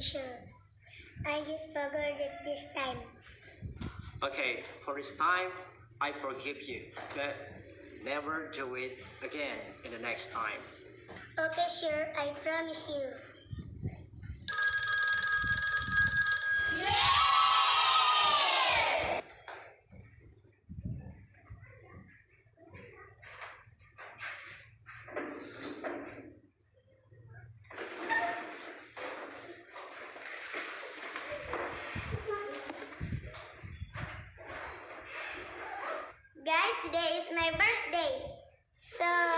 sir. I just forgot it this time. Okay, for this time, I forgive you, but never do it again in the next time. Okay, sure, I promise you. today is my birthday. So